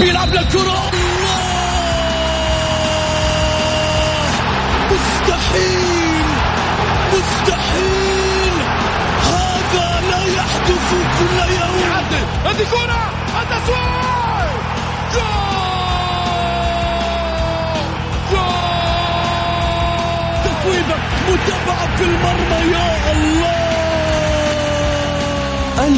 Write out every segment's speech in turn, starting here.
بيلعب للكرة. مستحيل. مستحيل. هذا لا يحدث كل يوم. هذه كرة. التسويق متابعة في المرمى. يا الله.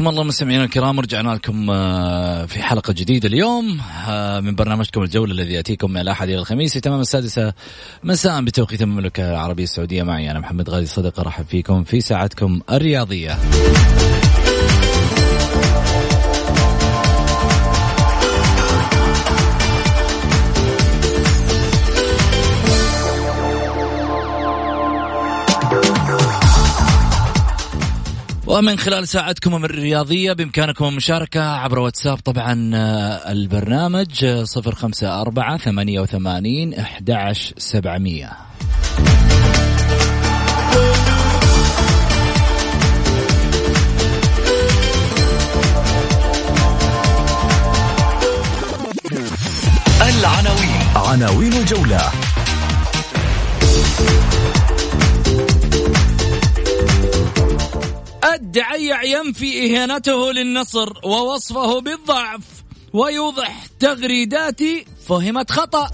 حياكم الله مستمعينا الكرام رجعنا لكم آه، في حلقة جديدة اليوم آه، من برنامجكم الجولة الذي يأتيكم من الأحد إلى الخميس في تمام السادسة مساء بتوقيت المملكة العربية السعودية معي أنا محمد غازي صدقة رحب فيكم في ساعتكم الرياضية. ومن خلال ساعتكم الرياضية بإمكانكم المشاركة عبر واتساب طبعا آه، البرنامج آه، صفر خمسة أربعة ثمانية وثمانين أحد سبعمية. العناوين. عناوين الجولة. الدعيع ينفي إهانته للنصر ووصفه بالضعف ويوضح تغريداتي فهمت خطأ.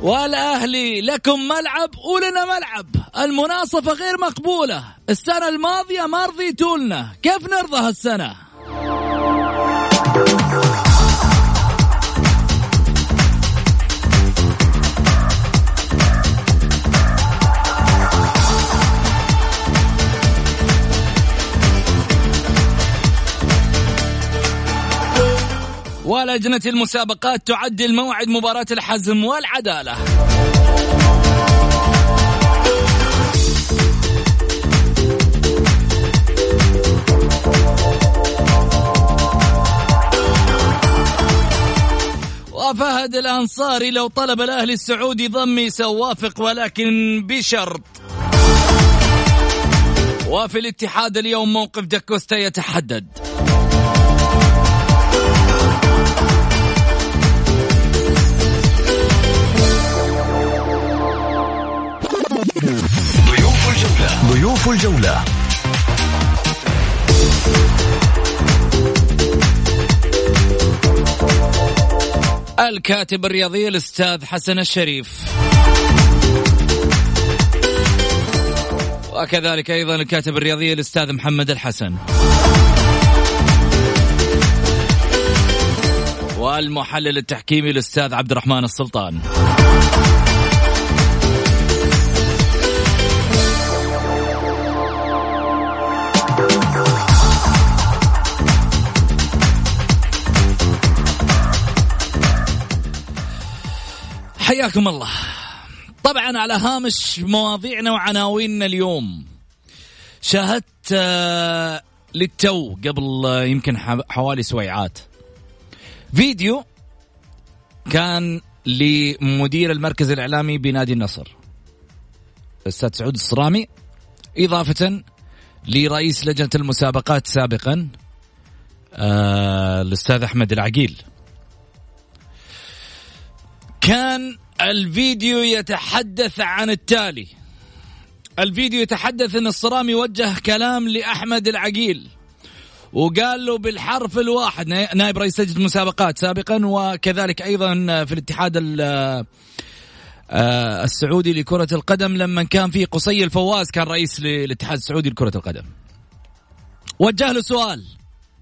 والأهلي لكم ملعب ولنا ملعب. المناصفة غير مقبولة. السنة الماضية ما رضيتوا كيف نرضى هالسنة؟ ولجنة المسابقات تعدل موعد مباراة الحزم والعدالة. وفهد الأنصاري لو طلب الأهلي السعودي ضمي سوافق ولكن بشرط. وفي الاتحاد اليوم موقف داكوستا يتحدد. ضيوف الجولة. الكاتب الرياضي الأستاذ حسن الشريف. وكذلك أيضا الكاتب الرياضي الأستاذ محمد الحسن. والمحلل التحكيمي الأستاذ عبد الرحمن السلطان. حياكم الله. طبعا على هامش مواضيعنا وعناويننا اليوم. شاهدت آه، للتو قبل يمكن حوالي سويعات. فيديو كان لمدير المركز الإعلامي بنادي النصر الاستاذ سعود الصرامي إضافة لرئيس لجنة المسابقات سابقا آه الأستاذ أحمد العقيل. كان الفيديو يتحدث عن التالي الفيديو يتحدث إن الصرامي وجه كلام لأحمد العقيل وقال له بالحرف الواحد نائب رئيس لجنة المسابقات سابقا وكذلك أيضا في الاتحاد آه، السعودي لكرة القدم لما كان في قصي الفواز كان رئيس للاتحاد السعودي لكرة القدم. وجه له سؤال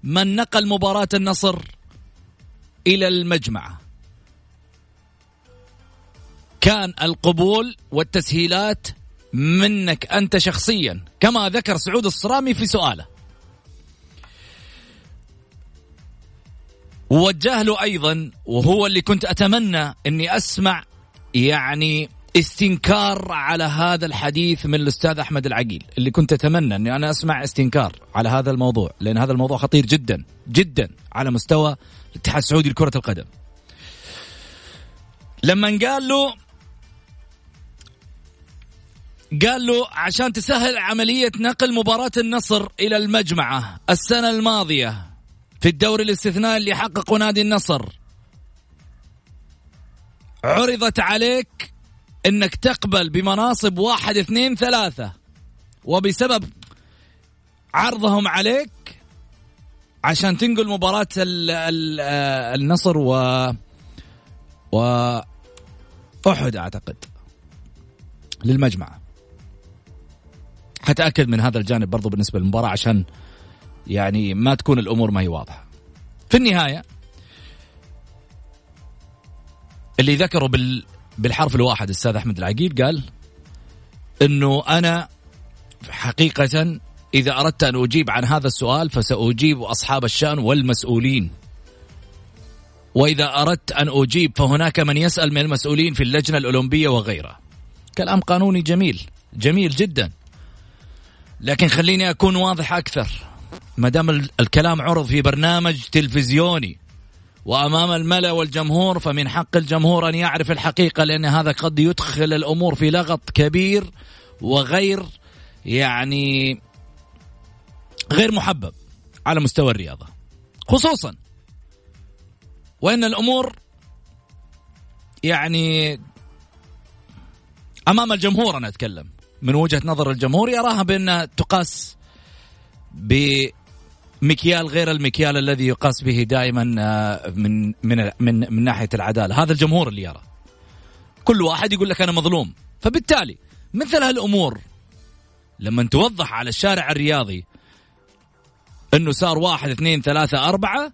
من نقل مباراة النصر إلى المجمعة؟ كان القبول والتسهيلات منك أنت شخصيا. كما ذكر سعود الصرامي في سؤاله. ووجه له أيضا وهو اللي كنت أتمنى أني أسمع يعني استنكار على هذا الحديث من الأستاذ أحمد العقيل. اللي كنت أتمنى إني أنا أسمع استنكار على هذا الموضوع لأن هذا الموضوع خطير جدا جدا على مستوى الاتحاد السعودي لكرة القدم. لما قال له قال له عشان تسهل عملية نقل مباراة النصر إلى المجمعة السنة الماضية في الدوري الاستثنائي اللي حققه نادي النصر. عرضت عليك إنك تقبل بمناصب واحد اثنين ثلاثة وبسبب عرضهم عليك عشان تنقل مباراة ال ال النصر و و أحد أعتقد للمجمعة. حتأكد من هذا الجانب برضو بالنسبة للمباراة عشان يعني ما تكون الأمور ما هي واضحة. في النهاية اللي ذكره بال بالحرف الواحد الأستاذ أحمد العقيل قال إنه أنا حقيقة إذا أردت أن أجيب عن هذا السؤال فسأجيب أصحاب الشأن والمسؤولين. وإذا أردت أن أجيب فهناك من يسأل من المسؤولين في اللجنة الأولمبية وغيرها. كلام قانوني جميل جميل جدا. لكن خليني أكون واضح أكثر. ما دام الكلام عرض في برنامج تلفزيوني وأمام الملأ والجمهور فمن حق الجمهور أن يعرف الحقيقة لأن هذا قد يدخل الأمور في لغط كبير وغير يعني غير محبب على مستوى الرياضة. خصوصا وإن الأمور يعني أمام الجمهور أنا أتكلم. من وجهة نظر الجمهور يراها بانها تقاس مكيال غير المكيال الذي يقاس به دائما آه، من من من من ناحية العدالة، هذا الجمهور اللي يرى. كل واحد يقول لك أنا مظلوم، فبالتالي مثل هالأمور لما توضح على الشارع الرياضي أنه صار واحد اثنين ثلاثة أربعة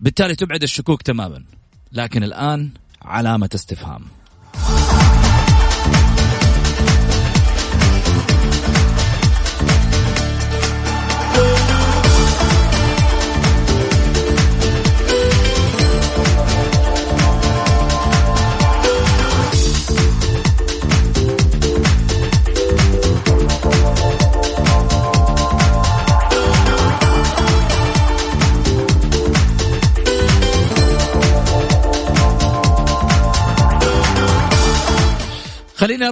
بالتالي تبعد الشكوك تماما. لكن الآن علامة استفهام.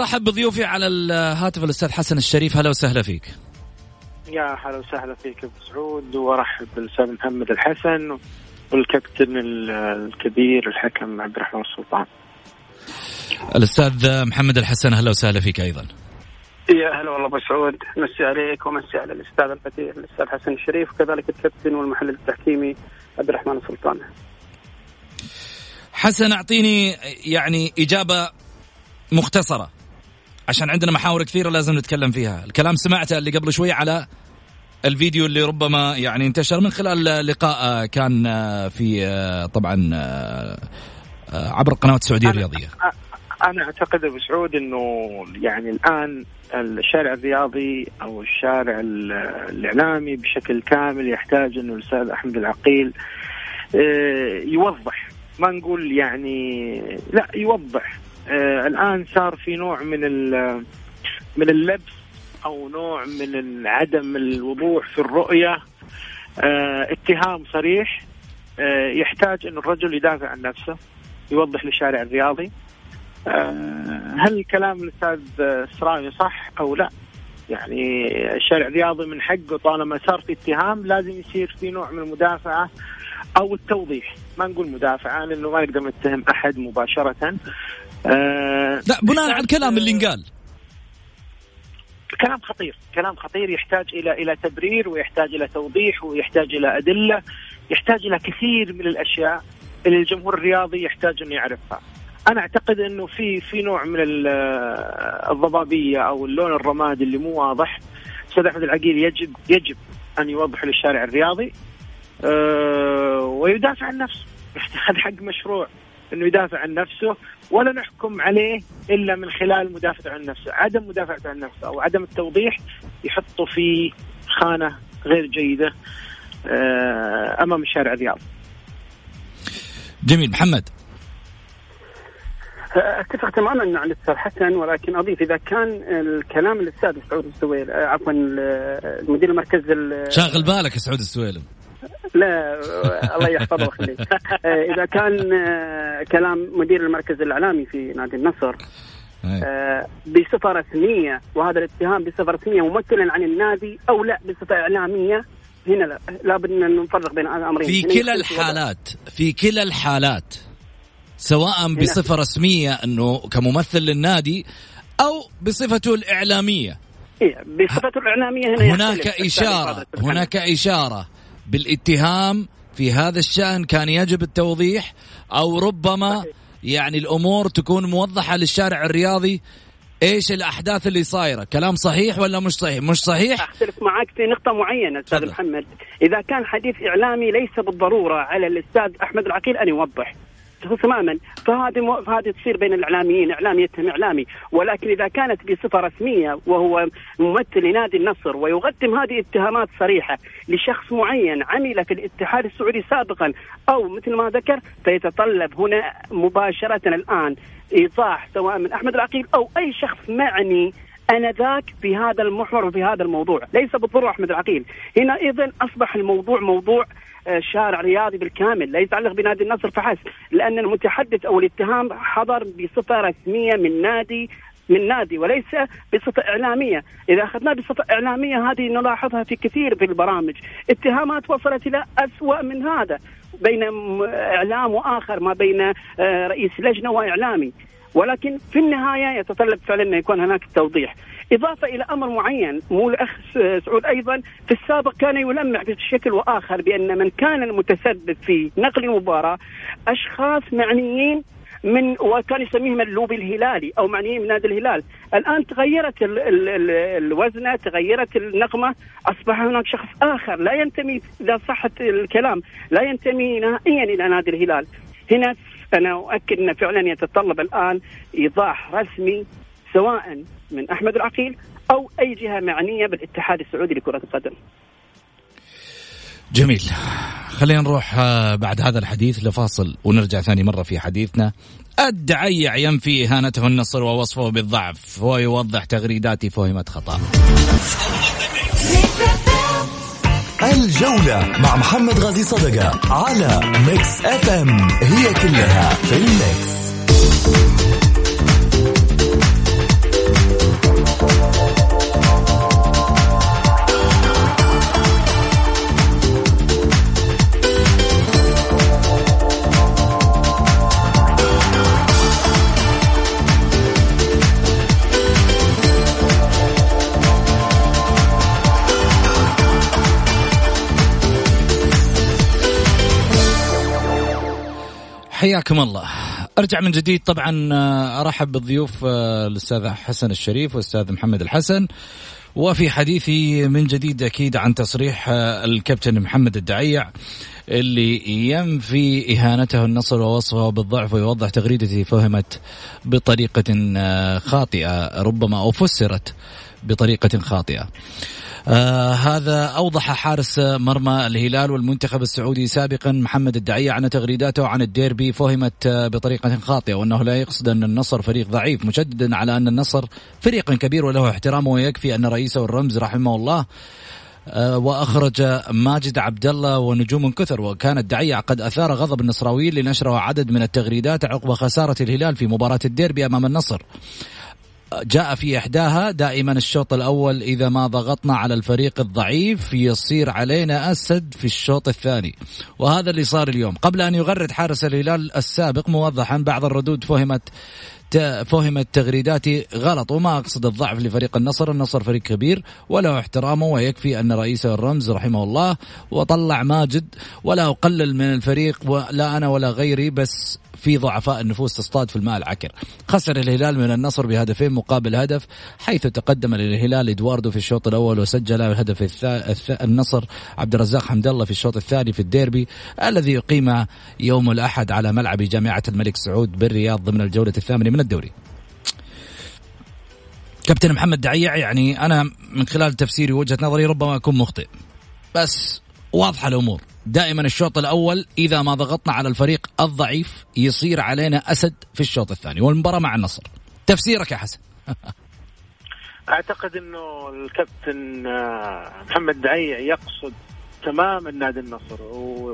ارحب بضيوفي على الهاتف الأستاذ حسن الشريف. هلا وسهلا فيك. يا هلا وسهلا فيك أبو سعود وارحب بالأستاذ محمد الحسن والكابتن الكبير الحكم عبد الرحمن السلطان. الأستاذ محمد الحسن أهلا وسهلا فيك أيضا. يا هلا والله أبو سعود مسي عليك ومسي على الأستاذ البديع الأستاذ حسن الشريف وكذلك الكابتن والمحلل التحكيمي عبد الرحمن السلطان. حسن أعطيني يعني إجابة مختصرة. عشان عندنا محاور كثيرة لازم نتكلم فيها. الكلام سمعته اللي قبل شوي على الفيديو اللي ربما يعني انتشر من خلال لقاء كان في طبعا عبر القنوات السعودية الرياضية. أنا أعتقد ابو سعود إنه يعني الآن الشارع الرياضي أو الشارع الإعلامي بشكل كامل يحتاج إنه الأستاذ أحمد العقيل آه، يوضح. ما نقول يعني لا يوضح. الآن صار في نوع من من اللبس أو نوع من عدم الوضوح في الرؤية. آه اتهام صريح. آه يحتاج إن الرجل يدافع عن نفسه يوضح للشارع الرياضي. آه، هل كلام الأستاذ السراوي صح أو لا؟ يعني الشارع الرياضي من حقه طالما صار في اتهام لازم يصير في نوع من المدافعة أو التوضيح. ما نقول مدافعة لأنه ما نقدر نتهم أحد مباشرة. آه لا بناء على الكلام اللي انقال. كلام خطير كلام خطير. يحتاج إلى إلى تبرير ويحتاج إلى توضيح ويحتاج إلى أدلة يحتاج إلى كثير من الأشياء اللي الجمهور الرياضي يحتاج إنه يعرفها. أنا أعتقد إنه في في نوع من الضبابية أو اللون الرمادي اللي مو واضح. أستاذ أحمد العقيل يجب يجب أن يوضح للشارع الرياضي أه ويدافع عن نفسه. هذا حق مشروع. أنه يدافع عن نفسه ولا نحكم عليه إلا من خلال مدافعته عن نفسه، عدم مدافعته عن نفسه أو عدم التوضيح يحطه في خانة غير جيدة آه، أمام الشارع الرياضي. جميل. محمد. أتفق تماما مع الأستاذ حسن ولكن أضيف إذا كان الكلام الأستاذ سعود السويل عفوا المدير المركز شاغل بالك يا سعود السويلم لا الله يحفظه ويخليه إذا كان كلام مدير المركز الإعلامي في نادي النصر بصفة رسمية وهذا الاتهام بصفة رسمية ممثلا عن النادي أو لا بصفة إعلامية هنا لا لابد أن نفرق بين الامرين في كلا الحالات في كلا الحالات سواء بصفة رسمية أنه كممثل للنادي أو بصفته الإعلامية. إيه بصفته الإعلامية هنا هناك إشارة هناك إشارة بالاتهام في هذا الشأن كان يجب التوضيح أو ربما يعني الأمور تكون موضحة للشارع الرياضي. إيش الأحداث اللي صايرة؟ كلام صحيح ولا مش صحيح؟ مش صحيح؟ اختلف معك في نقطة معينة أستاذ محمد. إذا كان حديث إعلامي ليس بالضرورة على الأستاذ أحمد العقيل أن يوضح. تماما. فهذه فهذه تصير بين الإعلاميين اعلامي يتهم إعلامي. ولكن إذا كانت بصفة رسمية وهو ممثل لنادي النصر ويقدم هذه اتهامات صريحة لشخص معين عمل في الاتحاد السعودي سابقا أو مثل ما ذكر فيتطلب هنا مباشرة الآن إيضاح سواء من أحمد العقيل أو أي شخص معني آنذاك في هذا المحور وفي هذا الموضوع، ليس بالضرورة أحمد العقيل، هنا اذا أصبح الموضوع موضوع شارع رياضي بالكامل لا يتعلق بنادي النصر فحسب لأن المتحدث أو الاتهام حضر بصفة رسمية من نادي من نادي وليس بصفة إعلامية. إذا أخذناه بصفة إعلامية هذه نلاحظها في كثير في البرامج. اتهامات وصلت إلى أسوأ من هذا بين إعلام وآخر ما بين آه، رئيس لجنة وإعلامي. ولكن في النهاية يتطلب فعلا أن يكون هناك توضيح. إضافة إلى أمر معين مو الأخ سعود أيضا في السابق كان يلمح بشكل وآخر بأن من كان المتسبب في نقل مباراة أشخاص معنيين من وكان يسميهم اللوبي الهلالي أو معنيين من نادي الهلال، الآن تغيرت ال ال ال الوزنة، تغيرت النقمة، أصبح هناك شخص آخر لا ينتمي إذا صحت الكلام لا ينتمي نهائيا إلى نادي الهلال. هنا أنا أؤكد أن فعلا يتطلب الآن إيضاح رسمي سواء من أحمد العقيل أو أي جهة معنية بالاتحاد السعودي لكرة القدم. جميل. خلينا نروح آه، بعد هذا الحديث لفاصل ونرجع ثاني مرة في حديثنا. الدعيع ينفي إهانته النصر ووصفه بالضعف ويوضح تغريداتي فهمت خطأ. الجولة مع محمد غازي صدقة على Mix FM it's all in the mix حياكم الله أرجع من جديد طبعا آه، أرحب بالضيوف آه، الأستاذ حسن الشريف والأستاذ محمد الحسن وفي حديثي من جديد أكيد عن تصريح آه، الكابتن محمد الدعيع اللي ينفي إهانته النصر ووصفه بالضعف ويوضح تغريدتي فهمت بطريقة خاطئة ربما أو فسرت بطريقة خاطئة. آه هذا أوضح حارس مرمى الهلال والمنتخب السعودي سابقا محمد الدعية عن تغريداته عن الديربي فهمت آه بطريقة خاطئة وأنه لا يقصد أن النصر فريق ضعيف مشددا على أن النصر فريق كبير وله احترامه ويكفي أن رئيسه الرمز رحمه الله آه، وأخرج ماجد عبد الله ونجوم كثر وكان الدعية قد أثار غضب النصراويين لنشره عدد من التغريدات عقب خسارة الهلال في مباراة الديربي أمام النصر. جاء في إحداها دائما الشوط الأول إذا ما ضغطنا على الفريق الضعيف يصير علينا أسد في الشوط الثاني. وهذا اللي صار اليوم. قبل أن يغرد حارس الهلال السابق موضحا بعض الردود فهمت فهمت تغريداتي غلط. وما أقصد الضعف لفريق النصر. النصر فريق كبير وله احترامه ويكفي أن رئيسه الرمز رحمه الله وطلع ماجد. ولا أقلل من الفريق ولا أنا ولا غيري بس في ضعفاء النفوس تصطاد في الماء العكر خسر الهلال من النصر بهدفين مقابل هدف حيث تقدم للهلال إدواردو في الشوط الأول وسجل هدف الث... النصر عبد الرزاق حمد الله في الشوط الثاني في الديربي الذي يقيم يوم الأحد على ملعب جامعة الملك سعود بالرياض ضمن الجولة الثامنة من الدوري. كابتن محمد دعيع يعني أنا من خلال تفسيري وجهه نظري ربما أكون مخطئ بس واضحة الأمور. دائما الشوط الأول إذا ما ضغطنا على الفريق الضعيف يصير علينا أسد في الشوط الثاني والمباراة مع النصر. تفسيرك يا حسن. أعتقد إنه الكابتن آه، محمد دعيع يقصد تماما نادي النصر.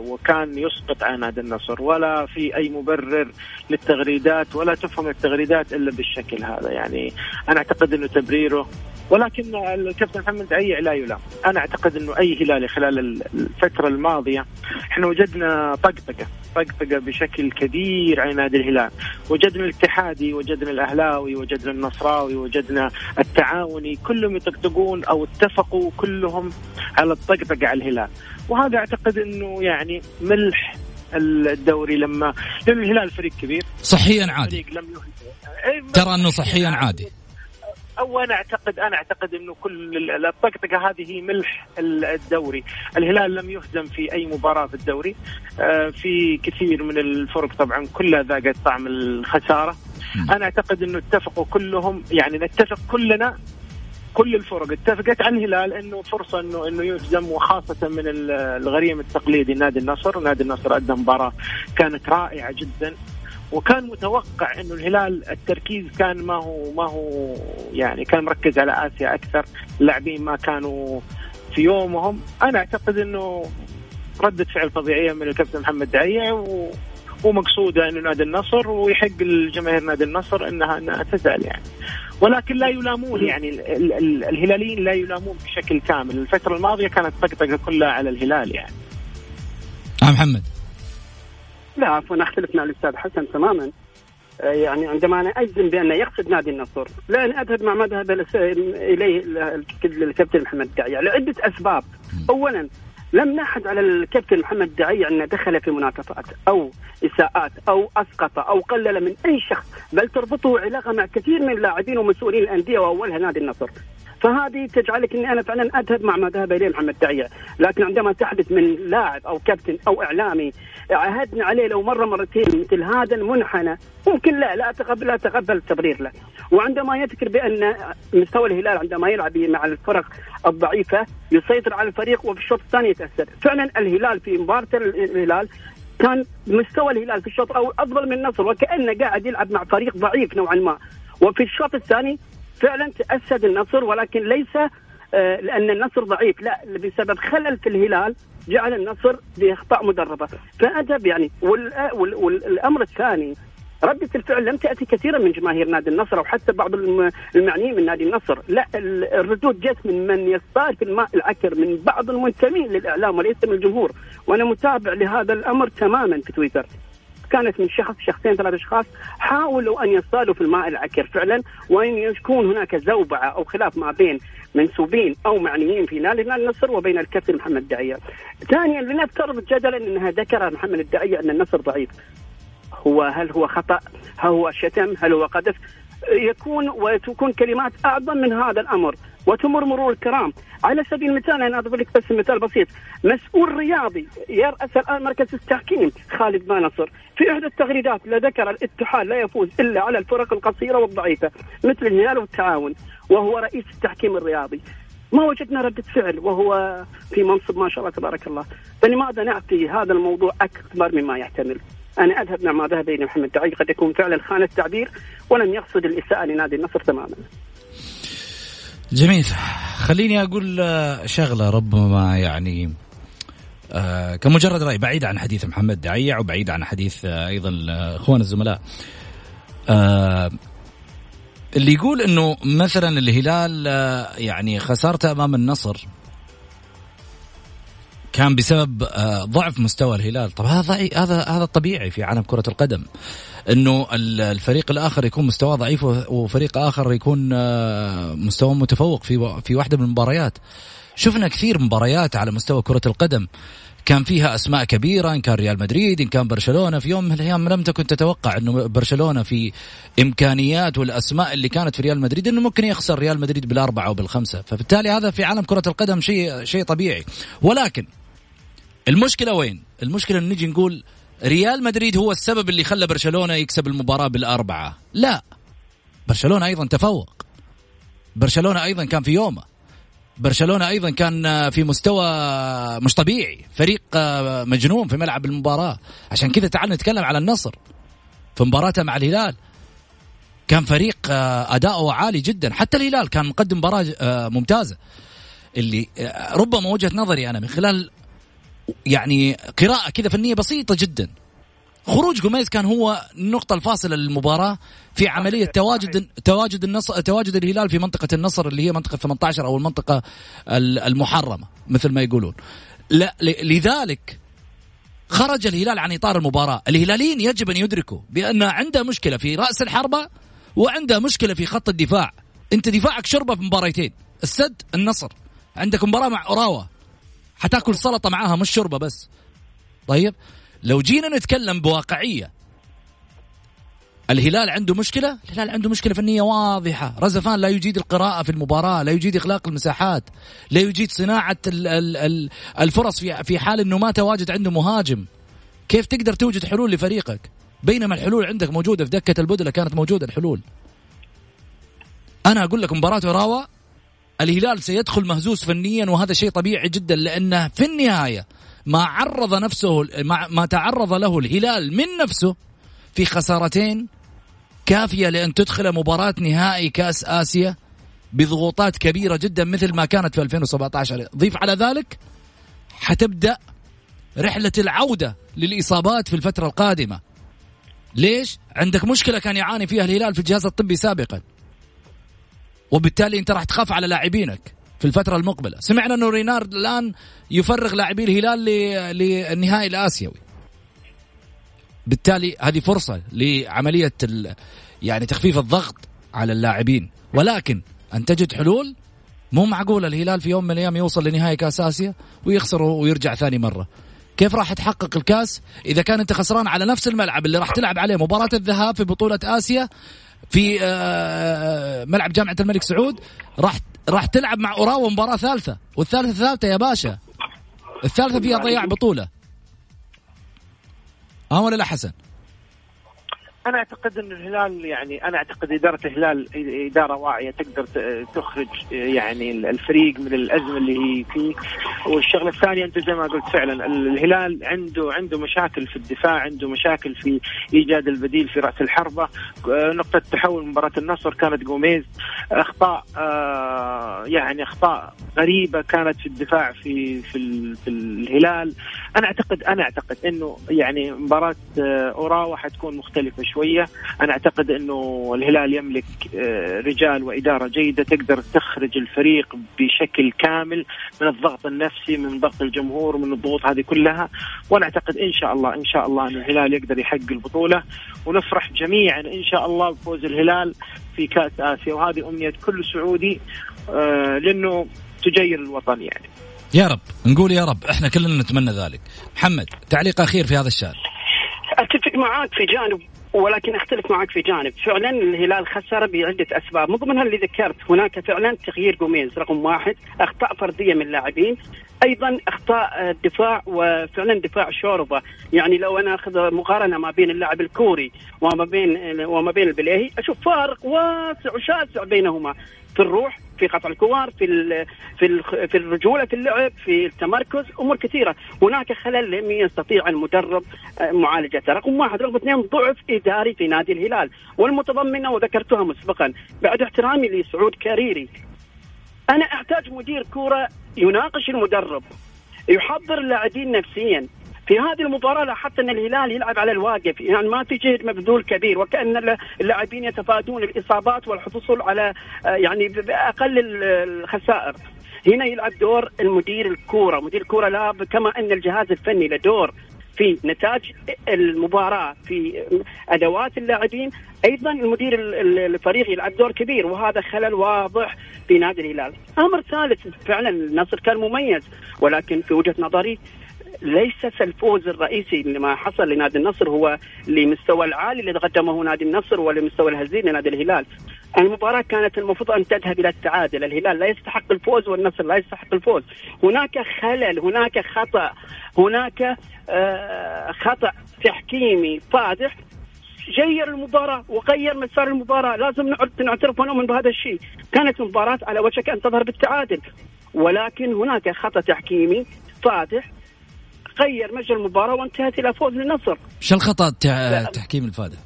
وكان يسقط عن نادي النصر. ولا في أي مبرر للتغريدات ولا تفهم التغريدات إلا بالشكل هذا. يعني أنا أعتقد إنه تبريره ولكن الكابتن محمد عيع لا يلام. أنا أعتقد إنه أي هلالي خلال الفترة الماضية إحنا وجدنا طقطقة. طقطقة بشكل كبير على نادي الهلال. وجدنا الاتحادي وجدنا الأهلاوي وجدنا النصراوي وجدنا التعاوني. كلهم يطقطقون أو اتفقوا كلهم على الطقطقة على الهلال. وهذا أعتقد إنه يعني ملح الدوري لما لأن الهلال فريق كبير. صحيا عادي. لم ترى إنه صحيا عادي. أو أنا اعتقد أنا أعتقد إنه كل الطقطقة هذه هي ملح الدوري، الهلال لم يهزم في أي مباراة في الدوري، آه، في كثير من الفرق طبعا كلها ذاقت طعم الخسارة. أنا أعتقد إنه اتفقوا كلهم يعني نتفق كلنا كل الفرق. اتفقت على الهلال إنه فرصة انه إنه يهزم وخاصة من الغريم التقليدي نادي النصر، نادي النصر أدى مباراة كانت رائعة جدا. وكان متوقع إنه الهلال التركيز كان ما هو ما هو يعني كان مركز على آسيا أكثر. اللاعبين ما كانوا في يومهم. أنا أعتقد إنه ردة فعل طبيعية من الكابتن محمد دعيع و... ومقصودة إنه نادي النصر ويحق الجماهير نادي النصر انها إنها تزعل يعني. ولكن لا يلامون يعني ال... ال... الهلاليين لا يلامون بشكل كامل. الفترة الماضية كانت طقطقة كلها على الهلال يعني. آه محمد. لا عفوا أختلف مع الأستاذ حسن تماما. آه، يعني عندما أنا أجزم بانه يقصد نادي النصر لا أنا أذهب مع ما ذهب إليه الكابتن محمد دعيع لعدة أسباب. اولا لم نحد على الكابتن محمد دعيع انه دخل في مناقصات أو إساءات أو أسقط أو قلل من أي شخص بل تربطه علاقة مع كثير من اللاعبين ومسؤولين الأندية وأولها نادي النصر. فهذه تجعلك إني أنا فعلا أذهب مع ما ذهب إليه محمد دعيع، لكن عندما تحدث من لاعب أو كابتن أو إعلامي عهدنا عليه لو مرة مرتين مثل هذا المنحنى ممكن لا لا اتقبل لا أتقبل التبرير له، وعندما يذكر بأن مستوى الهلال عندما يلعب مع الفرق الضعيفة يسيطر على الفريق وفي الشوط الثاني يتأثر، فعلا الهلال في مباراة الهلال كان مستوى الهلال في الشوط الأول أفضل من النصر وكأنه قاعد يلعب مع فريق ضعيف نوعا ما. وفي الشوط الثاني فعلا تأسد النصر ولكن ليس آه، لأن النصر ضعيف. لا بسبب خلل في الهلال جعل النصر بأخطاء مدربة. فأدب يعني. والأمر الثاني ردة الفعل لم تأتي كثيرا من جماهير نادي النصر أو حتى بعض المعنيين من نادي النصر. لا الردود جت من من يصطاد الماء العكر من بعض المنتمين للإعلام وليس من الجمهور. وأنا متابع لهذا الأمر تماما في تويتر. كانت من شخص شخصين ثلاث أشخاص حاولوا أن يصطادوا في الماء العكر فعلا وإن يكون هناك زوبعة أو خلاف ما بين منسوبين أو معنيين في نادي النصر وبين الكابتن محمد الدعية. ثانيا لنفترض جدلا أنها ذكر محمد الدعية أن النصر ضعيف. هو هل هو خطأ؟ هل هو شتم؟ هل هو قذف؟ يكون وتكون كلمات أعظم من هذا الأمر وتمر مرور الكرام. على سبيل المثال أنا أضرب لك بس مثال بسيط. مسؤول رياضي يرأس الآن مركز التحكيم خالد نصر. في إحدى التغريدات ذكر الاتحاد لا يفوز إلا على الفرق القصيرة والضعيفة مثل الهلال والتعاون وهو رئيس التحكيم الرياضي. ما وجدنا ردة فعل وهو في منصب ما شاء الله تبارك الله. فلماذا نعطي هذا الموضوع أكبر مما يحتمل؟ أنا أذهب مع ما ذهب إليه محمد دعي. قد يكون فعلا خان التعبير ولم يقصد الإساءة لنادي النصر تماما. جميل. خليني أقول آه، شغلة ربما يعني آه كمجرد رأي بعيد عن حديث محمد دعيع وبعيد عن حديث آه أيضا آه، أخوان الزملاء. آه اللي يقول إنه مثلا الهلال آه يعني خسارته أمام النصر كان بسبب آه ضعف مستوى الهلال. طب هذا هذا هذا طبيعي في عالم كرة القدم إنه الفريق الآخر يكون مستواه ضعيف وفريق آخر يكون آه مستواه متفوق في في واحدة من المباريات. شفنا كثير مباريات على مستوى كرة القدم. كان فيها أسماء كبيرة إن كان ريال مدريد إن كان برشلونة. في يوم من الأيام لم تكن تتوقع إنه برشلونة في إمكانيات والأسماء اللي كانت في ريال مدريد إنه ممكن يخسر ريال مدريد بالأربعة أو بالخمسة. فبالتالي هذا في عالم كرة القدم شيء شيء طبيعي. ولكن المشكلة وين؟ المشكلة إن نجي نقول ريال مدريد هو السبب اللي خلى برشلونة يكسب المباراة بالأربعة. لا. برشلونة أيضا تفوق. برشلونة أيضا كان في يومه. برشلونة أيضا كان في مستوى مش طبيعي. فريق مجنون في ملعب المباراة. عشان كذا تعال نتكلم على النصر. في مباراته مع الهلال. كان فريق أداؤه عالي جدا. حتى الهلال كان مقدم مباراة ممتازة. اللي ربما وجهة نظري أنا من خلال يعني قراءة كذا فنية بسيطة جدا خروج جوميز كان هو النقطة الفاصلة للمباراة في عملية تواجد تواجد النصر تواجد الهلال في منطقة النصر اللي هي منطقة 18 أو المنطقة المحرمة مثل ما يقولون. لا لذلك خرج الهلال عن إطار المباراة، الهلاليين يجب أن يدركوا بأن عنده مشكلة في رأس الحربة وعنده مشكلة في خط الدفاع. أنت دفاعك شربة في مباريتين، السد النصر. عندك مباراة مع أوراوا حتاكل سلطة معاها مش شوربة بس. طيب؟ لو جينا نتكلم بواقعية الهلال عنده مشكلة؟ الهلال عنده مشكلة فنية واضحة. رزفان لا يجيد القراءة في المباراة لا يجيد إخلاق المساحات لا يجيد صناعة الفرص في في حال أنه ما تواجد عنده مهاجم. كيف تقدر توجد حلول لفريقك؟ بينما الحلول عندك موجودة في دكة البدلة كانت موجودة الحلول. أنا أقول لك مباراة راوا الهلال سيدخل مهزوز فنيا وهذا شيء طبيعي جدا لأنه في النهاية ما عرض نفسه ما تعرض له الهلال من نفسه في خسارتين كافية لأن تدخل مباراة نهائي كأس آسيا بضغوطات كبيرة جدا مثل ما كانت في 2017 ضيف على ذلك حتبدأ رحلة العودة للإصابات في الفترة القادمة. ليش؟ عندك مشكلة كان يعاني فيها الهلال في الجهاز الطبي سابقا. وبالتالي انت راح تخاف على لاعبينك في الفترة المقبلة. سمعنا أنه رينارد الآن يفرغ لاعبي الهلال للنهائي الآسيوي. بالتالي هذه فرصة لعملية يعني تخفيف الضغط على اللاعبين. ولكن أن تجد حلول؟ مو معقول الهلال في يوم من الأيام يوصل لنهائي كأس آسيا ويخسر ويرجع ثاني مرة. كيف راح تحقق الكأس؟ إذا كان أنت خسران على نفس الملعب اللي راح تلعب عليه مباراة الذهاب في بطولة آسيا في آه، آه، ملعب جامعة الملك سعود راح راح تلعب مع أوراوا مباراة ثالثة. والثالثة ثالثة يا باشا. الثالثة فيها ضياع بطولة. آه ولا لا حسن؟ أنا أعتقد إن الهلال يعني أنا أعتقد إدارة الهلال إدارة واعية تقدر تخرج يعني الفريق من الأزمة اللي هي فيه. والشغلة الثانية أنت زي ما قلت فعلا الهلال عنده عنده مشاكل في الدفاع عنده مشاكل في إيجاد البديل في رأس الحربة. نقطة تحول مباراة النصر كانت جوميز. أخطاء آه، يعني أخطاء غريبة كانت في الدفاع في في, في الهلال. أنا أعتقد أنا أعتقد إنه يعني مباراة آه، أوراوا حتكون مختلفة شوية. أنا أعتقد إنه الهلال يملك آه، رجال وإدارة جيدة تقدر تخرج الفريق بشكل كامل من الضغط النفسي من ضغط الجمهور من الضغوط هذه كلها. وأنا أعتقد إن شاء الله إن شاء الله إن الهلال يقدر يحقق البطولة. ونفرح جميعا إن شاء الله بفوز الهلال في كأس آسيا. وهذه أمنية كل سعودي آه، لأنه تجير الوطن يعني. يا رب نقول يا رب إحنا كلنا نتمنى ذلك. محمد تعليق أخير في هذا الشأن. أتفق معاك في جانب ولكن أختلف معك في جانب. فعلا الهلال خسر بعدة أسباب. مو منها اللي ذكرت هناك فعلا تغيير جوميز رقم واحد. أخطاء فردية من اللاعبين أيضا أخطاء الدفاع وفعلا دفاع شوربة. يعني لو أنا أخذ مقارنة ما بين اللاعب الكوري وما بين وما بين البليهي أشوف فارق واسع وشاسع بينهما. في الروح في قطع الكور في في في الرجولة في اللعب في التمركز أمور كثيرة. هناك خلل لم يستطيع المدرب آه، معالجته رقم واحد رقم اثنين ضعف إداري في نادي الهلال. والمتضمنة وذكرتها مسبقا بعد احترامي لسعود كاريري. أنا أحتاج مدير كورة يناقش المدرب يحضر اللاعبين نفسيا. في هذه المباراة لاحظت أن الهلال يلعب على الواقف يعني ما في جهد مبذول كبير وكأن اللاعبين يتفادون الإصابات والحصول على يعني بأقل الخسائر هنا يلعب دور المدير الكورة مدير الكورة لا كما أن الجهاز الفني له دور في نتاج المباراة في أدوات اللاعبين أيضا المدير الفريق يلعب دور كبير وهذا خلل واضح في نادي الهلال. أمر ثالث فعلا النصر كان مميز ولكن في وجهة نظري ليس الفوز الرئيسي لما حصل لنادي النصر هو لمستوى العالي اللي قدمه نادي النصر ولمستوى الهزيل لنادي الهلال. المباراة كانت المفروض أن تذهب إلى التعادل. الهلال لا يستحق الفوز والنصر لا يستحق الفوز. هناك خلل هناك خطأ هناك آه خطأ تحكيمي فادح. غير المباراة وغير مسار المباراة. لازم نعترف ونؤمن بهذا الشيء. كانت المباراة على وشك أن تظهر بالتعادل. ولكن هناك خطأ تحكيمي فادح. غير مجرى المباراة وانتهت إلى فوز للنصر شو الخطأ التحكيم الفادح؟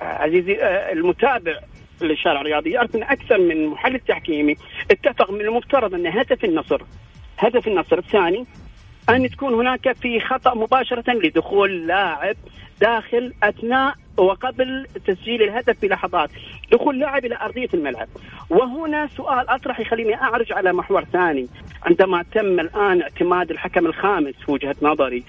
عزيزي آه، المتابع للشارع الرياضي يعرف أن أكثر من محلل تحكيمي اتفق من المفترض أن هدف النصر هدف النصر الثاني أن تكون هناك في خطأ مباشرة لدخول لاعب داخل أثناء وقبل تسجيل الهدف بلحظات دخول لاعب إلى أرضية الملعب. وهنا سؤال أطرح يخليني أعرج على محور ثاني. عندما تم الآن اعتماد الحكم الخامس في وجهة نظري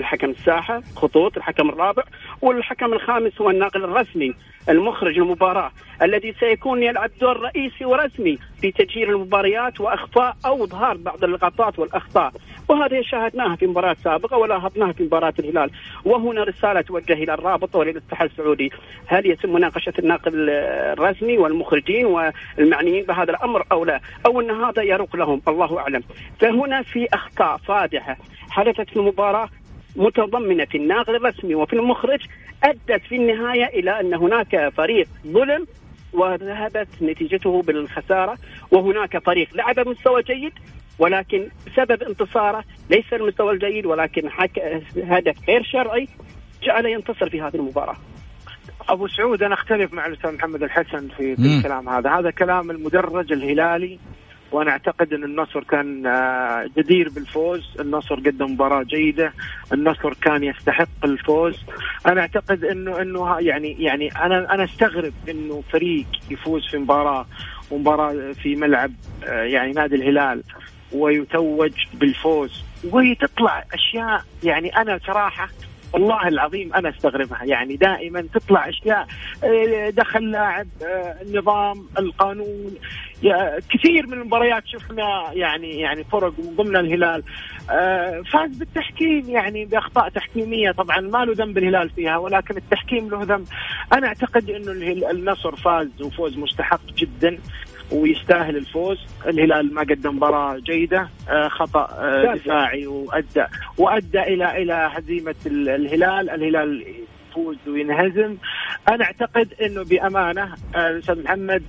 الحكم الساحة خطوط الحكم الرابع والحكم الخامس هو الناقل الرسمي المخرج المباراه الذي سيكون يلعب دور رئيسي ورسمي في تجهير المباريات وأخفاء أو إظهار بعض اللقطات والأخطاء. وهذه شاهدناها في مباراة سابقة ولاحظناها في مباراة الهلال. وهنا رسالة توجه إلى الرابطه وللاتحاد السعودي. هل يتم مناقشة الناقل الرسمي والمخرجين والمعنيين بهذا الأمر أو لا؟ أو أن هذا يروق لهم؟ الله أعلم. فهنا في أخطاء فادحة حدثت في المباراة. متضمنة في الناقل الرسمي وفي المخرج أدت في النهاية إلى أن هناك فريق ظلم وذهبت نتيجته بالخسارة وهناك فريق لعب بمستوى جيد ولكن سبب انتصاره ليس المستوى الجيد ولكن حك... هدف غير شرعي جعل ينتصر في هذه المباراة. أبو سعود أنا أختلف مع الأستاذ محمد الحسن في, في الكلام هذا، هذا كلام المدرج الهلالي وأنا أعتقد إن النصر كان آه، جدير بالفوز، النصر قدم مباراة جيدة، النصر كان يستحق الفوز، أنا أعتقد إنه إنه يعني يعني أنا أنا أستغرب إنه فريق يفوز في مباراة ومباراة في ملعب آه، يعني نادي الهلال ويتوج بالفوز. وتطلع أشياء يعني أنا صراحة والله العظيم أنا أستغربها. يعني دائما تطلع أشياء آه، دخل لاعب آه، النظام القانون كثير من المباريات شفنا يعني يعني فرق من ضمن الهلال. آه، فاز بالتحكيم يعني بأخطاء تحكيمية. طبعا ما له ذنب الهلال فيها ولكن التحكيم له ذنب. أنا أعتقد إنه النصر فاز وفوز مستحق جدا. ويستاهل الفوز. الهلال ما قدم مباراة جيدة آه، خطأ آه، دفاعي وأدى وأدى إلى إلى هزيمة الهلال. الهلال يفوز وينهزم. أنا أعتقد إنه بأمانة آه، الاستاذ محمد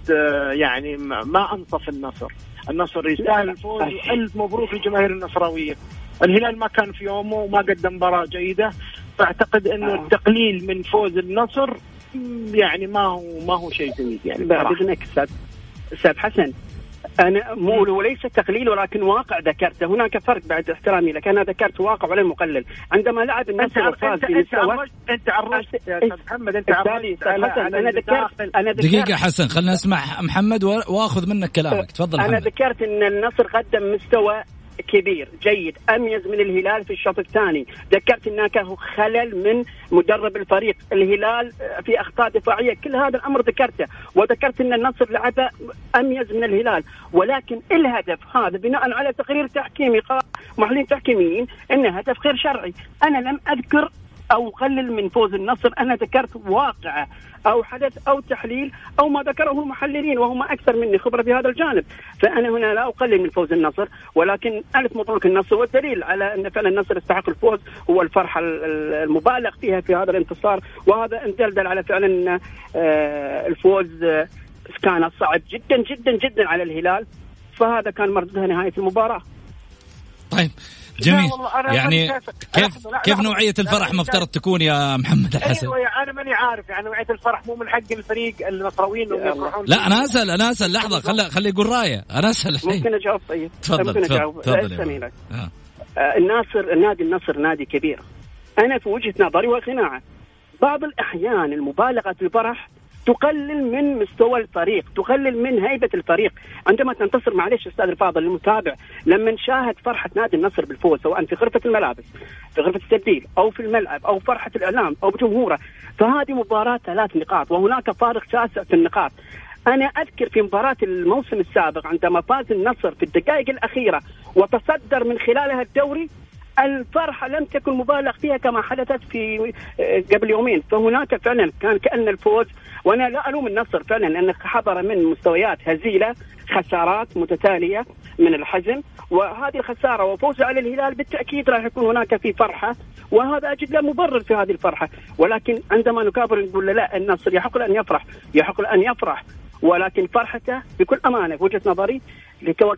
يعني ما أنصف النصر. النصر يستاهل الفوز. وألف مبروك للجماهير النصراوية. الهلال ما كان في يومه وما قدم مباراة جيدة. فأعتقد إنه التقليل من فوز النصر يعني ما هو ما هو شيء جيد يعني بعد أستاذ أستاذ حسن أنا مو وليس تقليل ولكن واقع ذكرته هناك فرق بعد احترامي لك. أنا ذكرت واقع ولا مقلل عندما لعب النصر وفاز في مستوى أنت عرفت يا أستاذ محمد أنت عرفت أنا ذكرت أنا ذكرت دقيقة حسن خلينا نسمع محمد وآخذ منك كلامك. تفضل أنا ذكرت إن النصر قدم مستوى كبير جيد أميز من الهلال في الشوط الثاني. ذكرت هناك خلل من مدرب الفريق. الهلال في أخطاء دفاعية كل هذا الأمر ذكرته. وذكرت أن النصر لعب أميز من الهلال. ولكن الهدف هذا بناء على تقرير تحكيمي قال محللين تحكيميين انه هدف غير شرعي. أنا لم أذكر أو قلل من فوز النصر. أنا ذكرت واقعه أو حدث أو تحليل أو ما ذكره المحللين وهم أكثر مني خبرة في هذا الجانب. فأنا هنا لا أقلل من فوز النصر ولكن ألف مبروك النصر والدليل على أن فعلا النصر يستحق الفوز هو الفرحه المبالغ فيها في هذا الانتصار. وهذا أن دلدل على فعلا آه، الفوز آه، كان صعب جدا جدا جدا على الهلال. فهذا كان مردودها نهايه المباراة. طيب. جميل. يعني كيف كيف نوعية الفرح مفترض تكون يا محمد الحسن؟ أيوه أنا ماني عارف يعني نوعية الفرح مو من حق الفريق النصراويين يفرحون لا أنا اسال أنا أسأل لحظة خلي خلي يقول رأيه. أنا أسأل ممكن أجاوب طيب. تفضل ممكن أجاوب. تفضل آه. الناصر نادي النصر نادي كبير. أنا في وجهة نظري وقناعه بعض الأحيان المبالغة في الفرح تقلل من مستوى الفريق تقلل من هيبة الفريق. عندما تنتصر معلش أستاذ الفاضل المتابع لما نشاهد فرحة نادي النصر بالفوز سواء في غرفة الملابس في غرفة التبديل أو في الملعب أو فرحة الإعلام أو بجمهوره فهذه مباراة ثلاث نقاط وهناك فارق شاسع في النقاط. أنا أذكر في مباراة الموسم السابق عندما فاز النصر في الدقائق الأخيرة وتصدر من خلالها الدوري الفرحة لم تكن مبالغ فيها كما حدثت في آه، قبل يومين. فهناك فعلا كان كأن الفوز وأنا لا ألوم النصر فعلا لأنه حضر من مستويات هزيلة خسارات متتالية من الحزم. وهذه الخسارة وفوز على الهلال بالتأكيد راح يكون هناك في فرحة وهذا أجد له مبرر في هذه الفرحة. ولكن عندما نكابر نقول لا النصر يحق له أن يفرح يحق له أن يفرح. ولكن فرحته بكل أمانة في وجهة نظري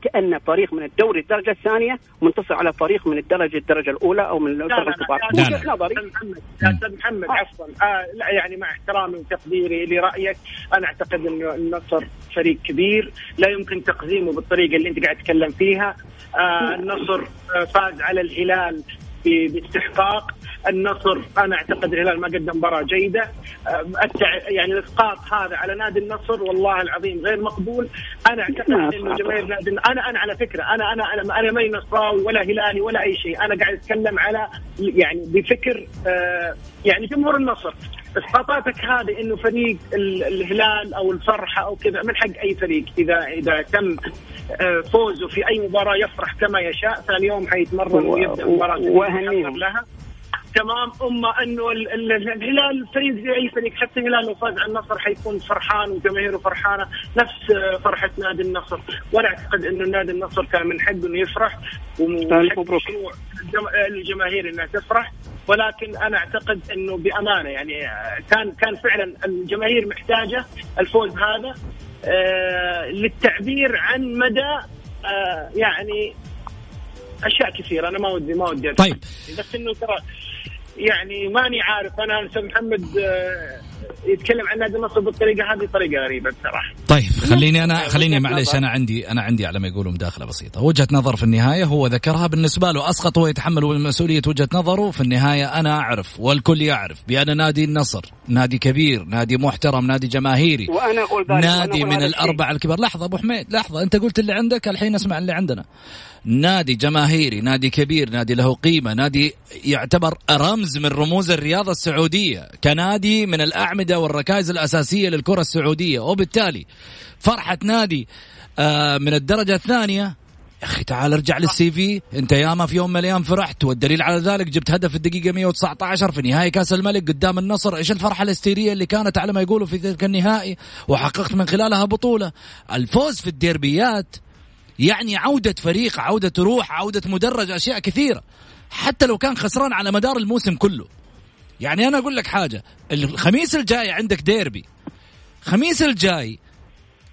كأن فريق من الدوري الدرجه الثانية منتصر على فريق من الدرجه الدرجه الاولى أو من الدرجه الكبار وجهه نظري يا أستاذ محمد عفوا آه لا يعني مع احترامي وتقديري لرايك أنا اعتقد انه النصر فريق كبير لا يمكن تقديمه بالطريقة اللي انت قاعد تتكلم فيها آه النصر آه فاز على الهلال باستحقاق النصر. أنا أعتقد الهلال ما قدم مباراة جيدة. يعني الإسقاط هذا على نادي النصر والله العظيم غير مقبول. أنا أعتقد إنه جماهير نادي أنا أنا على فكرة أنا أنا أنا, أنا ماني نصراوي ولا هلالي ولا أي شيء. أنا قاعد أتكلم على يعني بفكر آه، يعني جمهور النصر إسقاطاتك هذه إنه فريق الهلال أو الفرحة أو كذا من حق أي فريق اذا إذا تم آه، فوزه في أي مباراة يفرح كما يشاء ثاني يوم حيتمرن ويبدأ مباراة لها. تمام. أما إنه الهلال فريق زي اي فريق حتى الهلال لو فاز على النصر حيكون فرحان وجماهيره فرحانة. نفس فرحة نادي النصر. وأنا أعتقد إنه نادي النصر كان من حقه إنه يفرح مبروك. الجماهير إنها تفرح. ولكن أنا أعتقد إنه بأمانة يعني كان كان فعلا الجماهير محتاجة الفوز هذا آه للتعبير عن مدى آه يعني أشياء كثيرة. أنا ما ودي ما ودي طيب. بس إنه ترى يعني ماني عارف أنا أستاذ محمد آه، يتكلم عن نادي النصر بالطريقة هذه طريقة غريبة بصراحة. طيب خليني أنا خليني معلش أنا عندي أنا عندي على ما يقولوا مداخلة بسيطة، وجهة نظر في النهاية هو ذكرها بالنسبة له أسقط ويتحمل مسؤولية وجهة نظره في النهاية أنا أعرف والكل يعرف بأن نادي النصر نادي كبير، نادي محترم، نادي جماهيري. وأنا أقول نادي من الأربعة الكبار، لحظة أبو حميد لحظة أنت قلت اللي عندك الحين اسمع اللي عندنا. نادي جماهيري نادي كبير نادي له قيمة نادي يعتبر رمز من رموز الرياضة السعودية كنادي من الأعمدة والركائز الأساسية للكرة السعودية. وبالتالي فرحة نادي آه، من الدرجة الثانية. يا أخي تعال ارجع للسي في. أنت ياما في يوم من الأيام فرحت والدليل على ذلك جبت هدف في الدقيقة 119 في نهائي كأس الملك قدام النصر. إيش الفرحة الهستيرية اللي كانت على ما يقولوا في ذلك النهائي؟ وحققت من خلالها بطولة. الفوز في الديربيات يعني عودة فريق عودة روح عودة مدرج أشياء كثيرة. حتى لو كان خسران على مدار الموسم كله. يعني أنا أقول لك حاجة الخميس الجاي عندك ديربي. خميس الجاي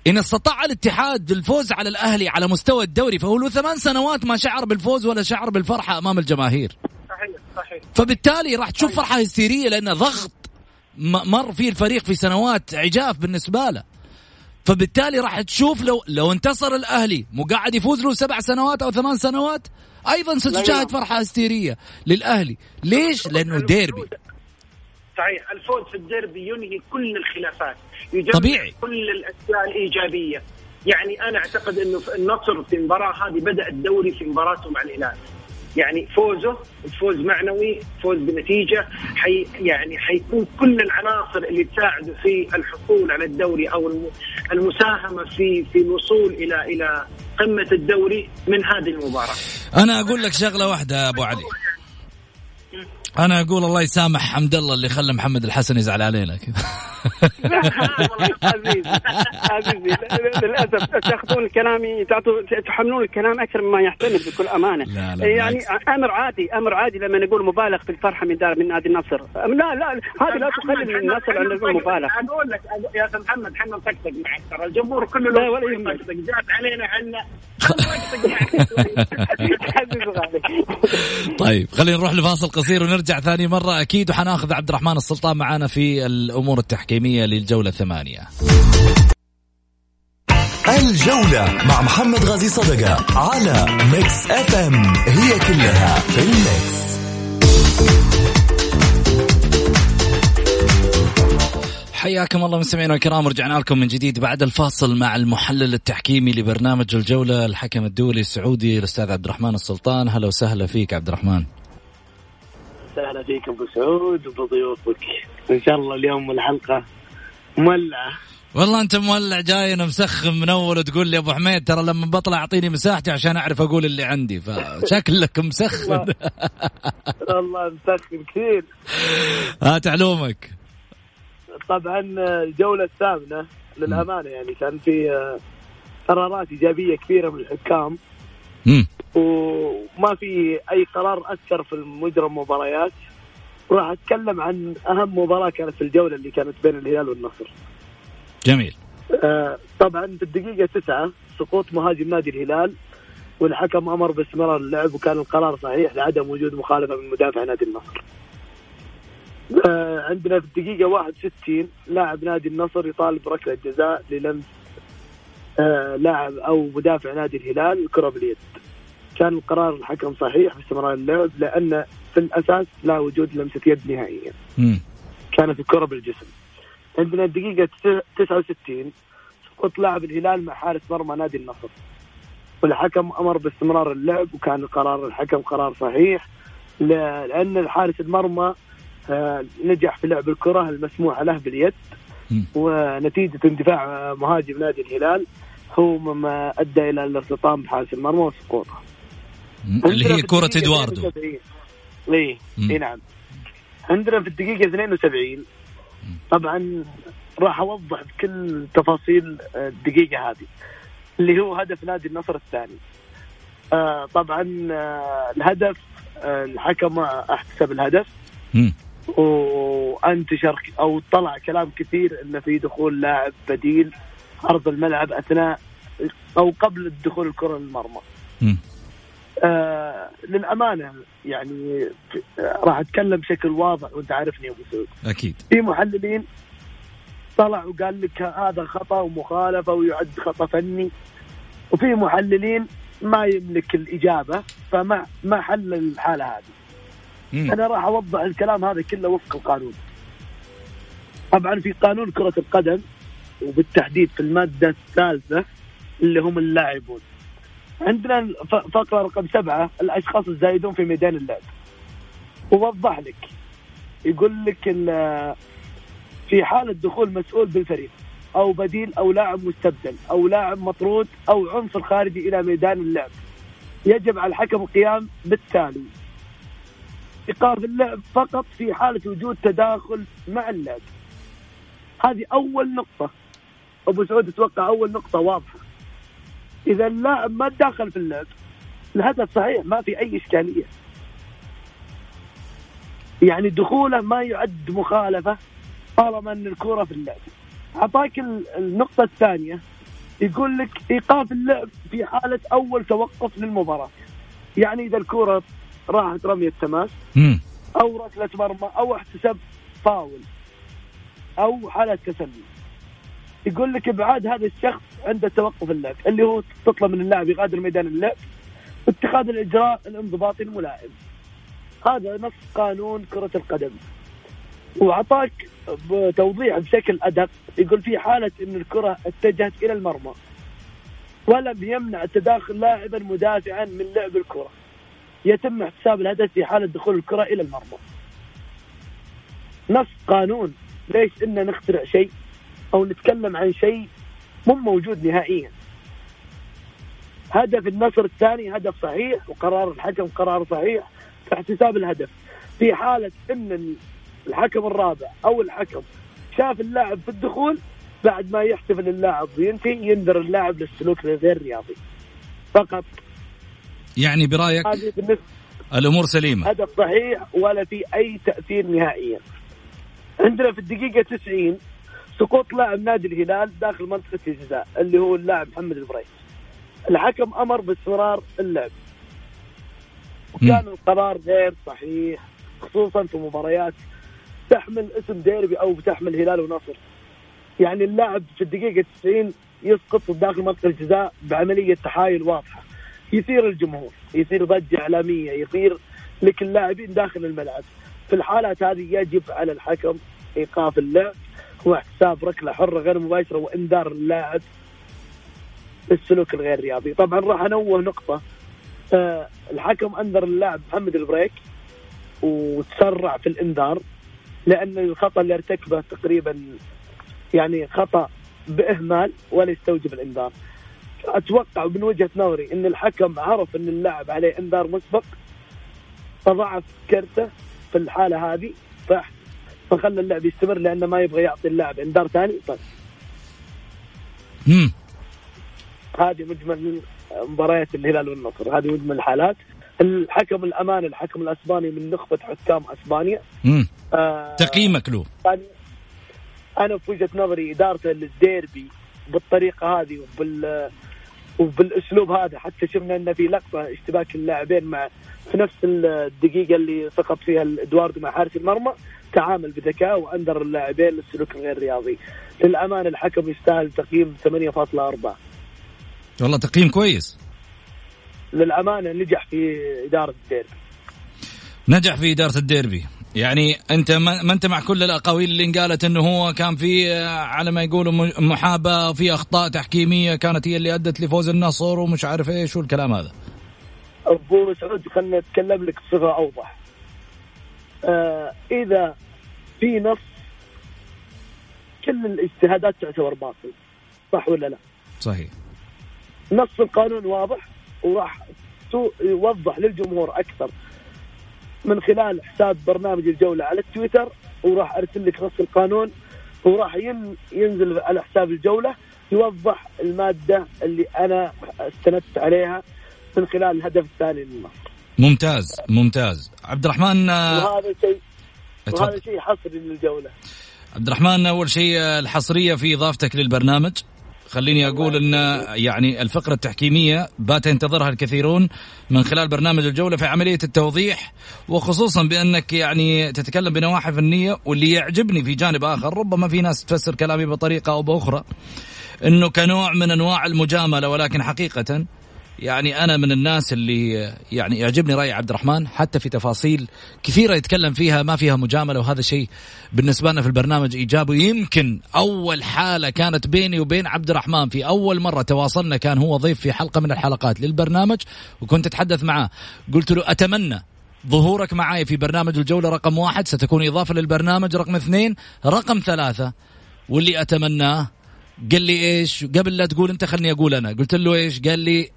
إن استطاع الاتحاد الفوز على الأهلي على مستوى الدوري فهو له ثمان سنوات ما شعر بالفوز ولا شعر بالفرحة أمام الجماهير. صحيح صحيح. فبالتالي راح تشوف فرحة هستيرية لأن ضغط مر فيه الفريق في سنوات عجاف بالنسبة له. فبالتالي راح تشوف لو لو انتصر الأهلي مو قاعد يفوز له سبع سنوات أو ثمان سنوات أيضا ستشاهد فرحة هستيرية للأهلي. ليش؟ لأنه ديربي صحيح الفوز في الديربي ينهي كل الخلافات طبيعي. كل الأشياء الإيجابية. يعني أنا أعتقد إنه النصر في المباراة هذه بدأ الدوري في مباراته مع الهلال. يعني فوزه فوز معنوي فوز بنتيجة حي يعني حيكون كل العناصر اللي تساعده في الحصول على الدوري أو المساهمة في في الوصول إلى إلى قمة الدوري من هذه المباراة. أنا أقول لك شغلة واحدة أبو علي. أنا أقول الله يسامح حمد الله اللي خلى محمد الحسن يزعل علينا كذا. عزيزي عزيزي للأسف تأخذون كلامي تعطوا تحملون الكلام أكثر مما يحتمل بكل أمانة. لا لا يعني أمر عادي أمر عادي لما نقول مبالغ في الفرحة من دار من نادي النصر. لا لا هذه لا تقلل من النصر ان نقول مبالغ. أقول لك يا أستاذ محمد إحنا نطقطق معك ترى الجمهور كله لا ولا يهمك. جات علينا عنا. طيب خلينا نروح لفاصل قصير ونرجع ثاني مرة. أكيد وحناخذ عبد الرحمن السلطان معنا في الأمور التحكيمية للجولة الثمانية. الجولة مع محمد غازي صدقة على Mix FM it's all in the mix حياكم الله مستمعينا الكرام رجعنا لكم من جديد بعد الفاصل مع المحلل التحكيمي لبرنامج الجولة الحكم الدولي السعودي الأستاذ عبد الرحمن السلطان. هلا وسهلا فيك عبد الرحمن. سهلا فيك أبو سعود وبضيوفك إن شاء الله اليوم الحلقة مولعة. والله أنت مولع جاي أنا مسخم من أول وتقول لي أبو حميد ترى لما بطلع أعطيني مساحتي عشان أعرف أقول اللي عندي فشكلك مسخن والله مسخن كثير. هات علومك. طبعا الجولة الثامنة للأمانة يعني كان في آه، قرارات إيجابية كثيره من الحكام مم. وما في أي قرار أثر في مجرى المباريات راح أتكلم عن أهم مباراة كانت في الجولة اللي كانت بين الهلال والنصر جميل آه، طبعا في الدقيقة تسعة سقوط مهاجم نادي الهلال والحكم أمر باستمرار اللعب وكان القرار صحيح لعدم وجود مخالفة من مدافع نادي النصر. آه، عندنا في الدقيقة 61 لاعب نادي النصر يطالب ركلة جزاء للمس آه، لاعب أو مدافع نادي الهلال الكرة باليد. كان القرار الحكم صحيح باستمرار اللعب لأن في الأساس لا وجود لمسة يد نهائيا. كانت الكرة بالجسم. عندنا الدقيقة 69 سقوط لاعب الهلال مع حارس مرمى نادي النصر والحكم أمر باستمرار اللعب وكان قرار الحكم قرار صحيح لأن الحارس المرمى نجح في لعب الكرة المسموحة له باليد. ونتيجة اندفاع آه، مهاجم نادي الهلال هو مما أدى إلى الارتطام بحارس المرمى وسقوطه. اللي هي كرة إدواردو. 72. اي. اي نعم. عندنا في الدقيقة 72 طبعا راح أوضح بكل تفاصيل الدقيقة هذه. اللي هو هدف نادي النصر الثاني. آه طبعا آه الهدف آه الحكم أحتسب الهدف. وانتشر أو طلع كلام كثير إنه في دخول لاعب بديل ارض الملعب أثناء أو قبل الدخول الكرة للمرمى. آه للأمانة يعني آه، راح أتكلم بشكل واضح وأنت عارفني أبو سعود. أكيد في محللين طلع وقال لك هذا خطأ ومخالفة ويعد خطأ فني وفي محللين ما يملك الإجابة فما ما حل الحالة هذه. مم. أنا راح أوضح الكلام هذا كله وفق القانون. طبعا في قانون كرة القدم وبالتحديد في المادة الثالثة اللي هم اللاعبون. عندنا فقرة رقم سبعة الأشخاص الزايدون في ميدان اللعب. ووضح لك يقول لك في حاله دخول مسؤول بالفريق أو بديل أو لاعب مستبدل أو لاعب مطرود أو عنصر خارجي إلى ميدان اللعب يجب على الحكم القيام بالتالي ايقاف اللعب فقط في حالة وجود تداخل مع اللعب. هذه أول نقطة. أبو سعود أتوقع أول نقطة واضحة. إذا اللاعب ما تداخل في اللعب الهدف صحيح ما في أي إشكالية. يعني دخوله ما يعد مخالفة طالما أن الكرة في اللعب. أعطاك ال- النقطة الثانية. يقول لك إيقاف اللعب في حالة أول توقف للمباراة. يعني إذا الكرة راحت رميه تماس. أو ركلة مرمى أو احتساب فاول أو حاله تسلل. يقول لك ابعاد هذا الشخص عند توقف اللعب اللي هو تطلب من اللاعب يغادر ميدان اللعب اتخاذ الإجراء الانضباطي الملائم. هذا نص قانون كرة القدم. وأعطاك بتوضيح بشكل أدق يقول في حالة إن الكرة اتجهت إلى المرمى ولم يمنع تداخل لاعبا مدافعا من لعب الكرة. يتم احتساب الهدف في حالة دخول الكرة إلى المرمى. نص قانون ليش ان نخترع شيء أو نتكلم عن شيء مو موجود نهائيا. هدف النصر الثاني هدف صحيح وقرار الحكم قرار صحيح في احتساب الهدف. في حالة إن الحكم الرابع أو الحكم شاف اللاعب في الدخول بعد ما يحتفل اللاعب وينتهي ينذر اللاعب للسلوك غير رياضي. فقط يعني برأيك هذه الأمور سليمة هدف صحيح ولا في أي تأثير نهائيا. عندنا في الدقيقة 90 سقوط لاعب نادي الهلال داخل منطقة الجزاء اللي هو اللاعب محمد البريس. الحكم أمر باستمرار اللعب وكان. القرار غير صحيح خصوصا في مباريات تحمل اسم ديربي أو بتحمل هلال ونصر يعني اللاعب في الدقيقة 90 يسقط داخل منطقة الجزاء بعملية تحايل واضحة يثير الجمهور يثير ضجة إعلامية يثير لك اللاعبين داخل الملعب. في الحالات هذه يجب على الحكم إيقاف اللعب واحتساب ركلة حرة غير مباشرة وإنذار اللاعب السلوك الغير رياضي. طبعا راح أنوه نقطة. آه الحكم أنذر اللاعب محمد البريك وتسرع في الإنذار لأن الخطأ اللي ارتكبه تقريبا يعني خطأ بإهمال ولا يستوجب الإنذار. أتوقع من وجهة نظري إن الحكم عرف إن اللاعب عليه إنذار مسبق فضعف كرته في الحالة هذه فخلى اللعب يستمر لأنه ما يبغى يعطي اللاعب إنذار ثاني. طيب. مم. هذه مجمل مباريات الهلال والنصر. هذه مجمل الحالات الحكم الأمان الحكم الأسباني من نخبة حكام أسبانيا. مم. آه تقييمك له أنا في وجهة نظري إدارته للديربي بالطريقة هذه وبال وبالاسلوب هذا حتى شفنا ان في لقطه اشتباك اللاعبين مع في نفس الدقيقة اللي سقط فيها إدواردو مع حارس المرمى تعامل بذكاء وأنذر اللاعبين للسلوك الغير رياضي. للأمانة الحكم يستاهل تقييم 8.4 والله تقييم كويس. للأمانة نجح في إدارة الديربي. نجح في إدارة الديربي. يعني أنت ما أنت مع كل الأقاويل اللي انقالت أنه هو كان في آه، على ما يقولوا م- محاباة في أخطاء تحكيمية كانت هي اللي أدت لفوز النصر ومش عارف إيش والكلام هذا أبو مسعود خلنا نتكلم لك بصفة أوضح. آه إذا في نص كل الاجتهادات تعتبر باطل صح ولا لا؟ صحيح نص القانون واضح وراح يوضح للجمهور أكثر من خلال حساب برنامج الجولة على التويتر وراح أرسل لك نص القانون وراح ين- ينزل على حساب الجولة يوضح المادة اللي أنا استندت عليها من خلال الهدف الثاني للنصر. ممتاز ممتاز عبد الرحمن آه، وهذا شيء وهذا. شيء حصري للجولة عبد الرحمن أول شيء آه، الحصرية في إضافتك للبرنامج خليني أقول أن آه، يعني الفقرة التحكيمية بات ينتظرها الكثيرون من خلال برنامج الجولة في عملية التوضيح وخصوصا بأنك يعني تتكلم بنواحي فنية واللي يعجبني في جانب آخر ربما في ناس تفسر كلامي بطريقة أو بأخرى أنه كنوع من أنواع المجاملة ولكن حقيقة يعني أنا من الناس اللي يعني يعجبني رأي عبد الرحمن حتى في تفاصيل كثيرة يتكلم فيها ما فيها مجاملة وهذا شيء بالنسبة لنا في البرنامج إيجابي. يمكن أول حالة كانت بيني وبين عبد الرحمن في أول مرة تواصلنا كان هو ضيف في حلقة من الحلقات للبرنامج وكنت أتحدث معاه. قلت له أتمنى ظهورك معي في برنامج الجولة رقم واحد ستكون إضافة للبرنامج رقم اثنين. رقم ثلاثة واللي أتمناه قال لي إيش؟ قبل لا تقول أنت خلني أقول أنا. قلت له إيش؟ قال لي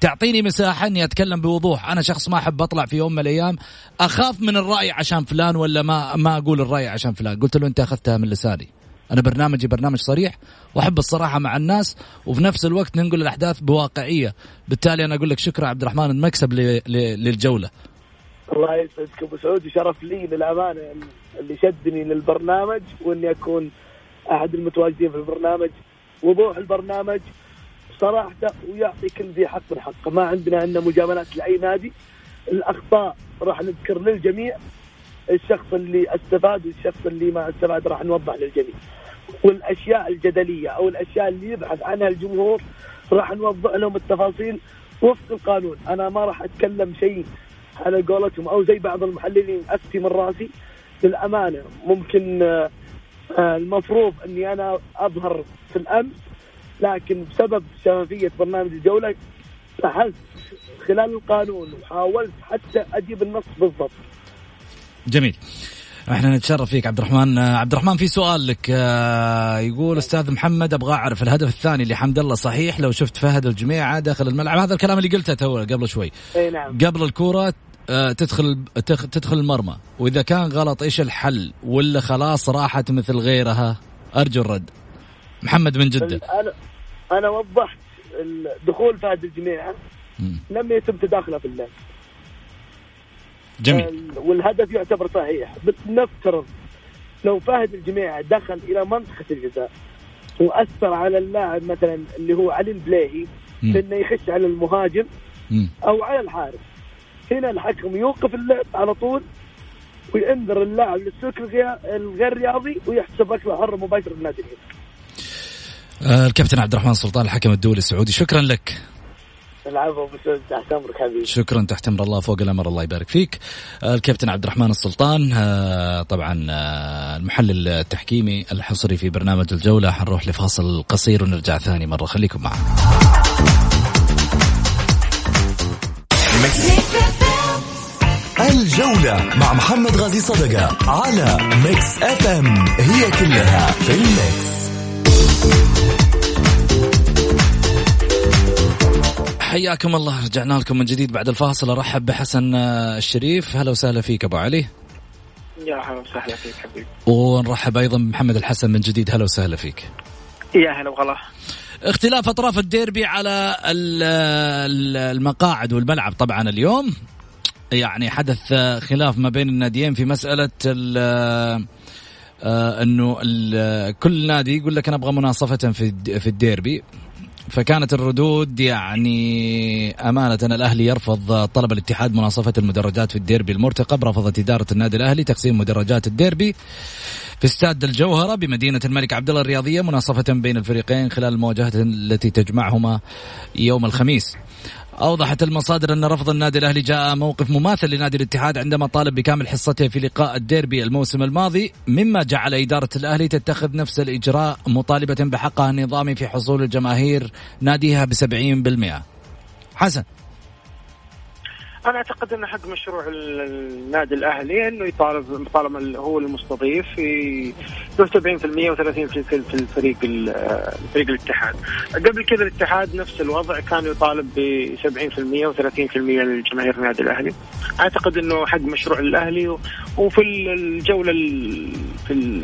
تعطيني مساحة إني أتكلم بوضوح. أنا شخص ما أحب أطلع في يوم من الأيام. أخاف من الرأي عشان فلان ولا ما ما أقول الرأي عشان فلان. قلت له أنت أخذتها من لساني. أنا برنامجي برنامج صريح. وأحب الصراحة مع الناس. وفي نفس الوقت ننقل الأحداث بواقعية. بالتالي أنا أقول لك شكرا عبد الرحمن. المكسب للجولة. الله يسعدك أبو سعود. شرف لي للأمانة اللي شدني للبرنامج. وإني أكون أحد المتواجدين في البرنامج. وضوح البرنامج. صراحة ويعطي كل ذي حق من حقه. ما عندنا عندنا مجاملات لأي نادي. الأخطاء راح نذكر للجميع. الشخص اللي استفاد والشخص اللي ما استفاد راح نوضح للجميع. والأشياء الجدلية أو الأشياء اللي يبحث عنها الجمهور راح نوضح لهم التفاصيل وفق القانون. أنا ما راح أتكلم شيء على قولتهم أو زي بعض المحللين افتي من راسي للأمانة ممكن آه، المفروض إني أنا أظهر في الأمس لكن بسبب شفافية برنامج الجولة بحثت خلال القانون وحاولت حتى أجيب النص بالضبط. جميل. إحنا نتشرف فيك عبد الرحمن. عبد الرحمن في سؤال لك آه، يقول أستاذ محمد أبغى أعرف الهدف الثاني لحمد الله صحيح لو شفت فهد الجميعه داخل الملعب. هذا الكلام اللي قلته تو قبل شوي. إي نعم. قبل الكرة آه، تدخل تدخل المرمى. وإذا كان غلط إيش الحل؟ ولا خلاص راحت مثل غيرها؟ أرجو الرد. محمد من جدة. أنا أنا وضحت دخول فهد الجميعه مم. لم يتم تداخله في اللعب جميل. ال- والهدف يعتبر صحيح. بس نفترض لو فهد الجميع دخل إلى منطقة الجزاء وأثر على اللاعب مثلا اللي هو علي البليهي في إنه يخش على المهاجم أو على الحارس. هنا الحكم يوقف اللعب على طول وينذر اللاعب للسلوك الغير رياضي ويحسب أكله حره مباشره للنادي آه الكابتن عبد الرحمن سلطان الحكم الدولي السعودي شكرا لك. العفو تحت أمرك حبيبي. شكرا تحت أمر الله فوق الأمر الله يبارك فيك. آه الكابتن عبد الرحمن السلطان آه طبعا آه المحلل التحكيمي الحصري في برنامج الجولة. حنروح لفاصل قصير ونرجع ثاني مرة. خليكم معنا. الجولة مع محمد غازي صدقة على ميكس اف ام هي كلها في الميكس حياكم الله. رجعنا لكم من جديد بعد الفاصل. أرحب بحسن الشريف. هلا وسهلا فيك أبو علي. يا هلا وسهلا فيك حبيبي. ونرحب أيضا بمحمد الحسن من جديد. هلا وسهلا فيك. يا هلا وغلا. اختلاف أطراف الديربي على المقاعد والملعب. طبعا اليوم يعني حدث خلاف ما بين الناديين في مسألة آه، إنه كل نادي يقول لك أنا أبغى مناصفة في في الديربي. فكانت الردود يعني أمانة الأهلي يرفض طلب الاتحاد مناصفة المدرجات في الديربي المرتقب رفضت إدارة النادي الأهلي تقسيم مدرجات الديربي في استاد الجوهرة بمدينة الملك عبد الله الرياضية مناصفة بين الفريقين خلال المواجهة التي تجمعهما يوم الخميس. أوضحت المصادر أن رفض النادي الأهلي جاء موقف مماثل لنادي الاتحاد عندما طالب بكامل حصته في لقاء الديربي الموسم الماضي مما جعل إدارة الأهلي تتخذ نفس الإجراء مطالبة بحقها النظامي في حصول الجماهير ناديها بسبعين بالمئة. حسن. أنا أعتقد إن حق مشروع النادي الأهلي إنه يطالب طالما هو المستضيف في 70% و30% في الفريق الفريق الاتحاد. قبل كذا الاتحاد نفس الوضع كان يطالب ب 70% و30% للجماهير النادي الأهلي. أعتقد إنه حق مشروع الأهلي وفي الجولة في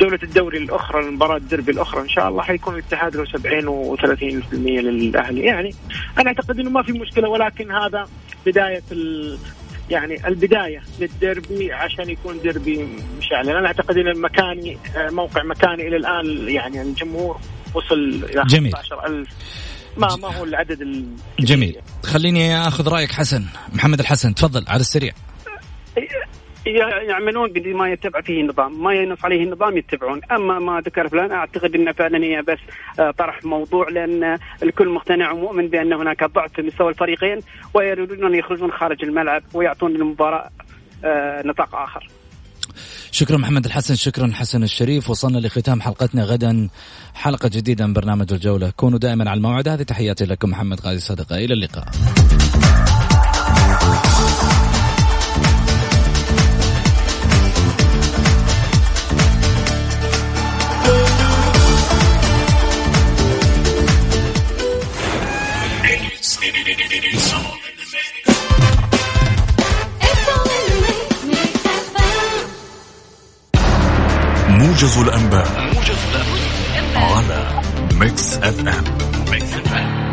جولة الدوري الأخرى المباراة الدربي الأخرى إن شاء الله حيكون الاتحاد له 70 و30% للأهلي يعني أنا أعتقد إنه ما في مشكلة ولكن هذا بداية ال... يعني البداية للديربي عشان يكون ديربي مشعل. أنا أعتقد أن المكاني موقع مكاني إلى الآن يعني الجمهور وصل إلى جميل. 15000 ما ما هو العدد الكبير. جميل. خليني أخذ رأيك حسن محمد الحسن تفضل على السريع. يعملون بما يتبع فيه النظام ما ينص عليه النظام يتبعون. أما ما ذكر فلان أعتقد أنه فعلا هي بس آه، طرح موضوع لأن الكل مقتنع ومؤمن بأن هناك ضعف في مستوى الفريقين ويريدون أن يخرجون خارج الملعب ويعطون المباراة آه، نطاق آخر. شكرا محمد الحسن شكرا حسن الشريف. وصلنا لختام حلقتنا غدا حلقة جديدة من برنامج الجولة. كونوا دائما على الموعد. هذه تحياتي لكم محمد غازي صدقة إلى اللقاء. موجز الأنباء على ميكس أف أم. ميكس أف أم.